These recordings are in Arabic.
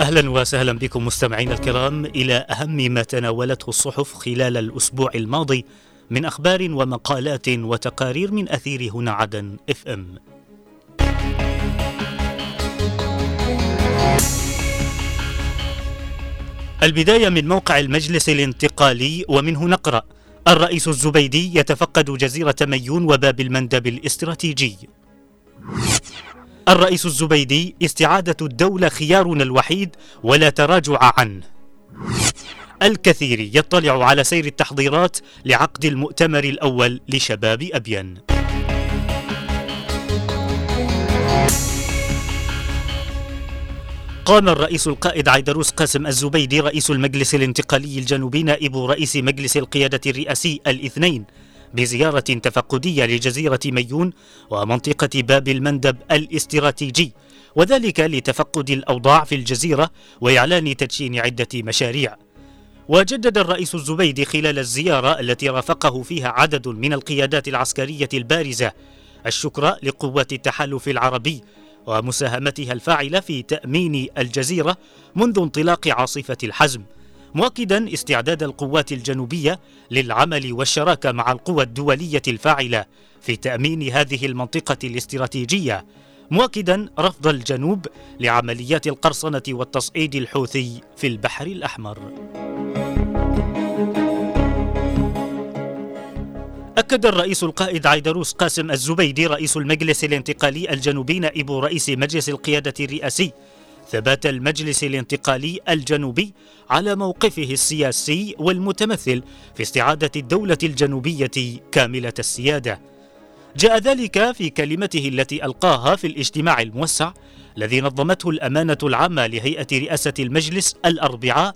أهلا وسهلا بكم مستمعينا الكرام إلى أهم ما تناولته الصحف خلال الأسبوع الماضي من أخبار ومقالات وتقارير من أثير هنا عدن إف إم. البداية من موقع المجلس الانتقالي ومنه نقرأ الرئيس الزبيدي يتفقد جزيرة ميون وباب المندب الاستراتيجي. الرئيس الزبيدي استعادة الدولة خيارنا الوحيد ولا تراجع عنه. الكثير يطلع على سير التحضيرات لعقد المؤتمر الأول لشباب أبين. قام الرئيس القائد عيدروس قاسم الزبيدي رئيس المجلس الانتقالي الجنوبي نائب رئيس مجلس القيادة الرئاسي الاثنين بزيارة تفقدية لجزيرة ميون ومنطقة باب المندب الاستراتيجي وذلك لتفقد الأوضاع في الجزيرة وإعلان تدشين عدة مشاريع. وجدد الرئيس الزبيدي خلال الزيارة التي رافقه فيها عدد من القيادات العسكرية البارزة الشكر لقوات التحالف العربي ومساهمتها الفاعلة في تأمين الجزيرة منذ انطلاق عاصفة الحزم. مؤكدا استعداد القوات الجنوبية للعمل والشراكة مع القوى الدولية الفاعلة في تأمين هذه المنطقة الاستراتيجية مؤكدا رفض الجنوب لعمليات القرصنة والتصعيد الحوثي في البحر الأحمر. أكد الرئيس القائد عيدروس قاسم الزبيدي رئيس المجلس الانتقالي الجنوبي نائب رئيس مجلس القيادة الرئاسي ثبات المجلس الانتقالي الجنوبي على موقفه السياسي والمتمثل في استعادة الدولة الجنوبية كاملة السيادة. جاء ذلك في كلمته التي ألقاها في الاجتماع الموسع الذي نظمته الأمانة العامة لهيئة رئاسة المجلس الأربعاء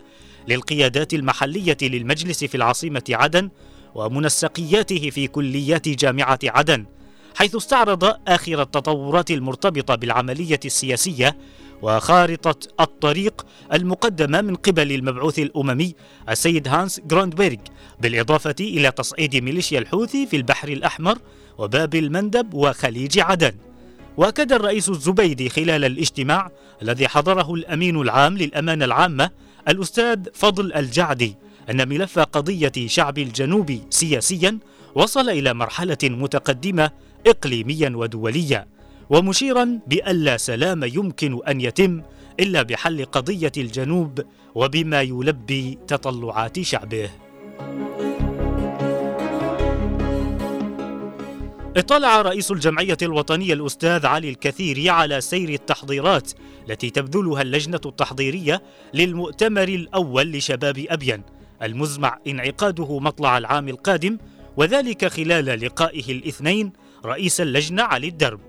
للقيادات المحلية للمجلس في العاصمة عدن ومنسقياته في كليات جامعة عدن. حيث استعرض آخر التطورات المرتبطة بالعملية السياسية وخارطة الطريق المقدمة من قبل المبعوث الأممي السيد هانس جراندبيرغ بالإضافة إلى تصعيد ميليشيا الحوثي في البحر الأحمر وباب المندب وخليج عدن. وأكد الرئيس الزبيدي خلال الاجتماع الذي حضره الأمين العام للأمانة العامة الأستاذ فضل الجعدي أن ملف قضية شعب الجنوب سياسيا وصل إلى مرحلة متقدمة اقليميا ودوليا ومشيرا بأن لا سلام يمكن أن يتم إلا بحل قضية الجنوب وبما يلبي تطلعات شعبه. اطلع رئيس الجمعية الوطنية الأستاذ علي الكثير على سير التحضيرات التي تبذلها اللجنة التحضيرية للمؤتمر الأول لشباب أبين المزمع إنعقاده مطلع العام القادم وذلك خلال لقائه الاثنين رئيس اللجنة علي الدرب.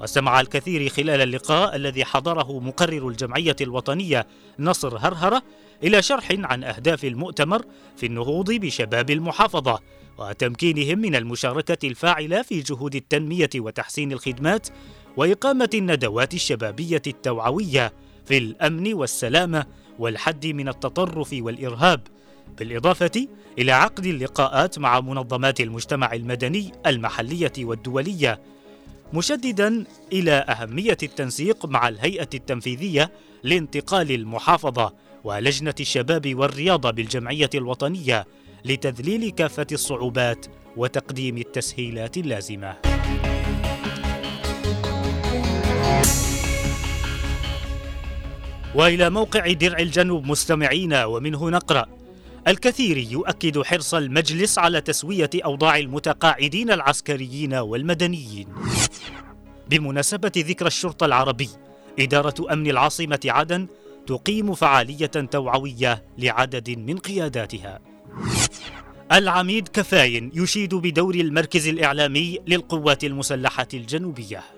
واستمع الكثير خلال اللقاء الذي حضره مقرر الجمعية الوطنية نصر هرهرة إلى شرح عن أهداف المؤتمر في النهوض بشباب المحافظة وتمكينهم من المشاركة الفاعلة في جهود التنمية وتحسين الخدمات وإقامة الندوات الشبابية التوعوية في الأمن والسلامة والحد من التطرف والإرهاب. بالإضافة إلى عقد اللقاءات مع منظمات المجتمع المدني المحلية والدولية مشددا إلى أهمية التنسيق مع الهيئة التنفيذية لانتقال المحافظة ولجنة الشباب والرياضه بالجمعية الوطنية لتذليل كافة الصعوبات وتقديم التسهيلات اللازمة. وإلى موقع درع الجنوب مستمعين ومنه نقرأ الكثير يؤكد حرص المجلس على تسوية أوضاع المتقاعدين العسكريين والمدنيين. بمناسبة ذكرى الشرطة العربي إدارة أمن العاصمة عدن تقيم فعالية توعوية لعدد من قياداتها. العميد كفاين يشيد بدور المركز الإعلامي للقوات المسلحة الجنوبية.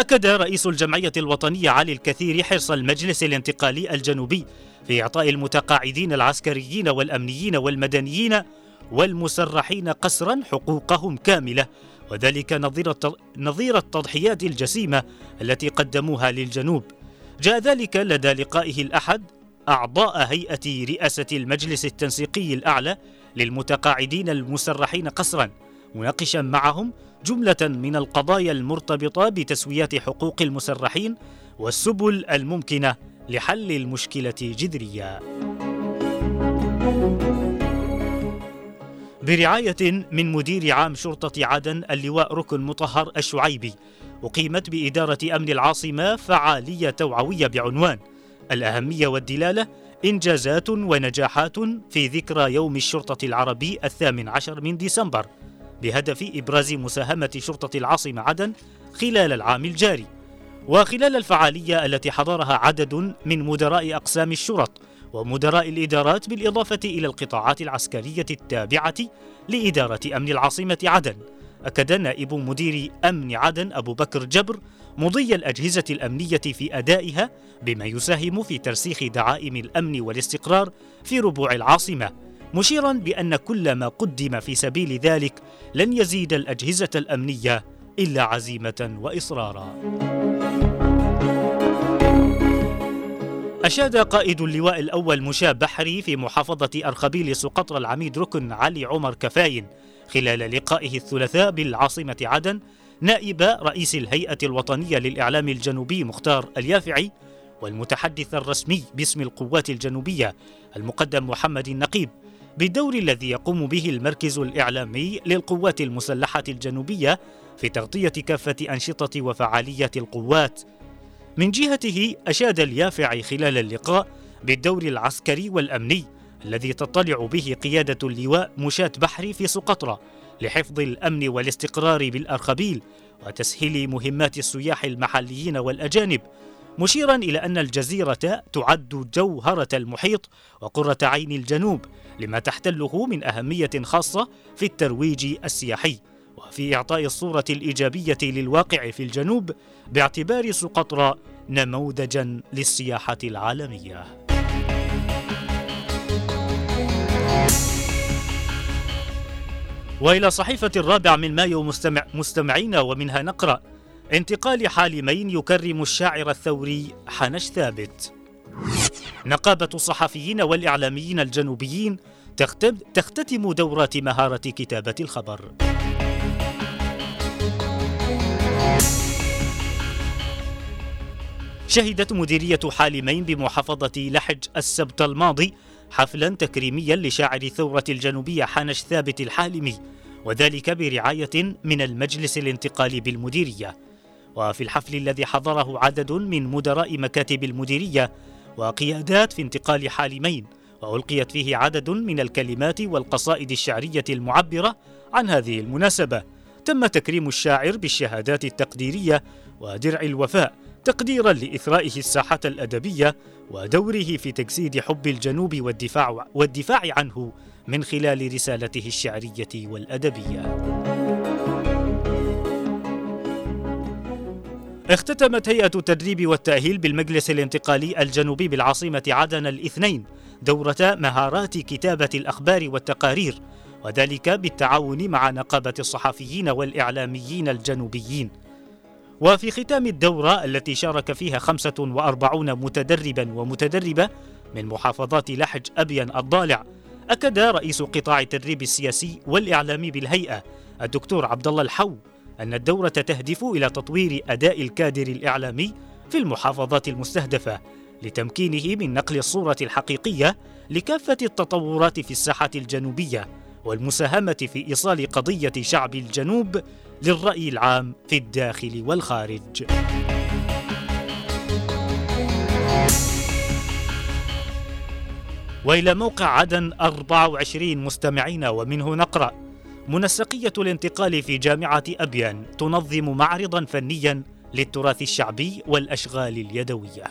أكد رئيس الجمعية الوطنية علي الكثير حرص المجلس الانتقالي الجنوبي في إعطاء المتقاعدين العسكريين والأمنيين والمدنيين والمسرحين قسرا حقوقهم كاملة وذلك نظير نظير التضحيات الجسيمة التي قدموها للجنوب. جاء ذلك لدى لقائه الأحد أعضاء هيئة رئاسة المجلس التنسيقي الأعلى للمتقاعدين المسرحين قسرا مناقشا معهم جملة من القضايا المرتبطة بتسويات حقوق المسرحين والسبل الممكنة لحل المشكلة جذريا. برعاية من مدير عام شرطة عدن اللواء ركن مطهر الشعيبي أقيمت بإدارة أمن العاصمة فعالية توعوية بعنوان الأهمية والدلالة إنجازات ونجاحات في ذكرى يوم الشرطة العربي الثامن عشر من ديسمبر بهدف إبراز مساهمة شرطة العاصمة عدن خلال العام الجاري. وخلال الفعالية التي حضرها عدد من مدراء أقسام الشرط ومدراء الإدارات بالإضافة إلى القطاعات العسكرية التابعة لإدارة أمن العاصمة عدن أكد نائب مدير أمن عدن أبو بكر جبر مضي الأجهزة الأمنية في أدائها بما يساهم في ترسيخ دعائم الأمن والاستقرار في ربوع العاصمة. مشيرا بأن كل ما قدم في سبيل ذلك لن يزيد الأجهزة الأمنية إلا عزيمة وإصرارا. أشاد قائد اللواء الأول مشاب بحري في محافظة أرخبيل سقطر العميد ركن علي عمر كفاين خلال لقائه الثلاثاء بالعاصمة عدن نائب رئيس الهيئة الوطنية للإعلام الجنوبي مختار اليافعي والمتحدث الرسمي باسم القوات الجنوبية المقدم محمد النقيب بالدور الذي يقوم به المركز الإعلامي للقوات المسلحة الجنوبية في تغطية كافة أنشطة وفعاليات القوات. من جهته أشاد اليافعي خلال اللقاء بالدور العسكري والأمني الذي تطلع به قيادة اللواء مشاة بحري في سقطرى لحفظ الأمن والاستقرار بالأرخبيل وتسهيل مهمات السياح المحليين والأجانب مشيرا إلى أن الجزيرة تعد جوهرة المحيط وقرة عين الجنوب لما تحتله من أهمية خاصة في الترويج السياحي وفي إعطاء الصورة الإيجابية للواقع في الجنوب باعتبار سقطرى نموذجا للسياحة العالمية. وإلى صحيفة الرابع من مايو مستمع مستمعينا ومنها نقرأ انتقال حالمين يكرم الشاعر الثوري حنش ثابت نقابة الصحفيين والإعلاميين الجنوبيين تختتم دورات مهارة كتابة الخبر. شهدت مديرية حالمين بمحافظة لحج السبت الماضي حفلا تكريميا لشاعر الثورة الجنوبية حنش ثابت الحالمي وذلك برعاية من المجلس الانتقالي بالمديرية. وفي الحفل الذي حضره عدد من مدراء مكاتب المديرية وقيادات في انتقال حالمين وألقيت فيه عدد من الكلمات والقصائد الشعرية المعبرة عن هذه المناسبة تم تكريم الشاعر بالشهادات التقديرية ودرع الوفاء تقديرا لإثرائه الساحة الأدبية ودوره في تجسيد حب الجنوب والدفاع, والدفاع عنه من خلال رسالته الشعرية والأدبية. اختتمت هيئة التدريب والتأهيل بالمجلس الانتقالي الجنوبي بالعاصمة عدن الاثنين دورة مهارات كتابة الأخبار والتقارير وذلك بالتعاون مع نقابة الصحفيين والإعلاميين الجنوبيين. وفي ختام الدورة التي شارك فيها 45 متدربا ومتدربة من محافظات لحج أبين الضالع أكد رئيس قطاع التدريب السياسي والإعلامي بالهيئة الدكتور عبد الله الحو. أن الدورة تهدف إلى تطوير أداء الكادر الإعلامي في المحافظات المستهدفة لتمكينه من نقل الصورة الحقيقية لكافة التطورات في الساحة الجنوبية والمساهمة في إيصال قضية شعب الجنوب للرأي العام في الداخل والخارج. وإلى موقع عدن 24 مستمعين ومنه نقرأ منسقية الانتقال في جامعة أبيان تنظم معرضا فنيا للتراث الشعبي والأشغال اليدوية.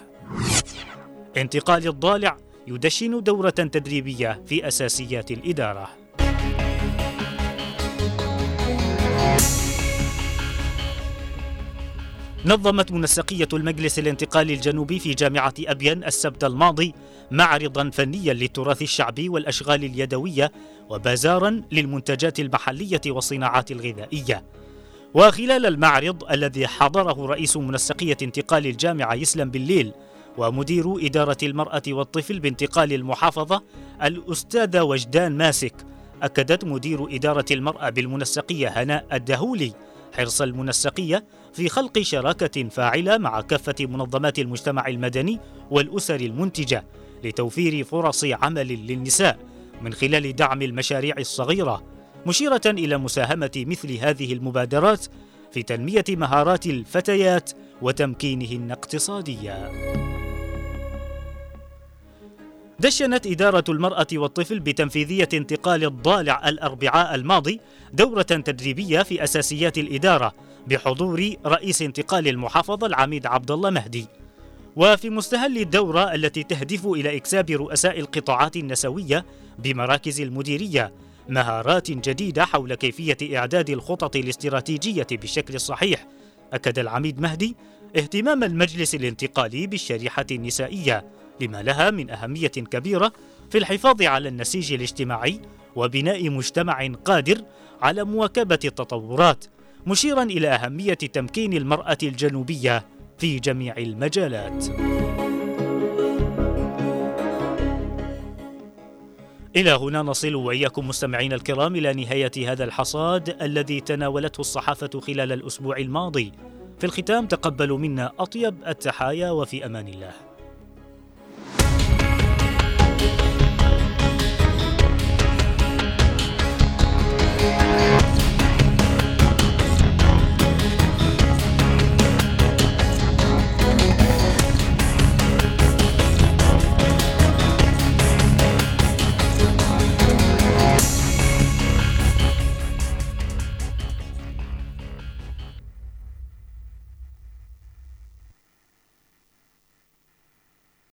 انتقال الضالع يدشن دورة تدريبية في أساسيات الإدارة. نظمت منسقية المجلس الانتقالي الجنوبي في جامعة أبين السبت الماضي معرضا فنيا للتراث الشعبي والأشغال اليدوية وبازارا للمنتجات المحلية والصناعات الغذائية. وخلال المعرض الذي حضره رئيس منسقية انتقال الجامعة يسلم بالليل ومدير إدارة المرأة والطفل بانتقال المحافظة الأستاذة وجدان ماسك أكدت مدير إدارة المرأة بالمنسقية هناء الدهولي حرص المنسقية في خلق شراكة فاعلة مع كافة منظمات المجتمع المدني والأسر المنتجة لتوفير فرص عمل للنساء من خلال دعم المشاريع الصغيرة مشيرة إلى مساهمة مثل هذه المبادرات في تنمية مهارات الفتيات وتمكينهن اقتصاديا. دشنت إدارة المرأة والطفل بتنفيذية انتقال الضالع الأربعاء الماضي دورة تدريبية في أساسيات الإدارة بحضور رئيس انتقال المحافظة العميد عبد الله مهدي. وفي مستهل الدورة التي تهدف إلى إكساب رؤساء القطاعات النسوية بمراكز المديرية مهارات جديدة حول كيفية إعداد الخطط الاستراتيجية بالشكل الصحيح أكد العميد مهدي اهتمام المجلس الانتقالي بالشريحة النسائية لما لها من أهمية كبيرة في الحفاظ على النسيج الاجتماعي وبناء مجتمع قادر على مواكبة التطورات مشيرا إلى أهمية تمكين المرأة الجنوبية في جميع المجالات. إلى هنا نصل وإياكم مستمعين الكرام إلى نهاية هذا الحصاد الذي تناولته الصحافة خلال الأسبوع الماضي. في الختام تقبلوا منا أطيب التحايا وفي أمان الله.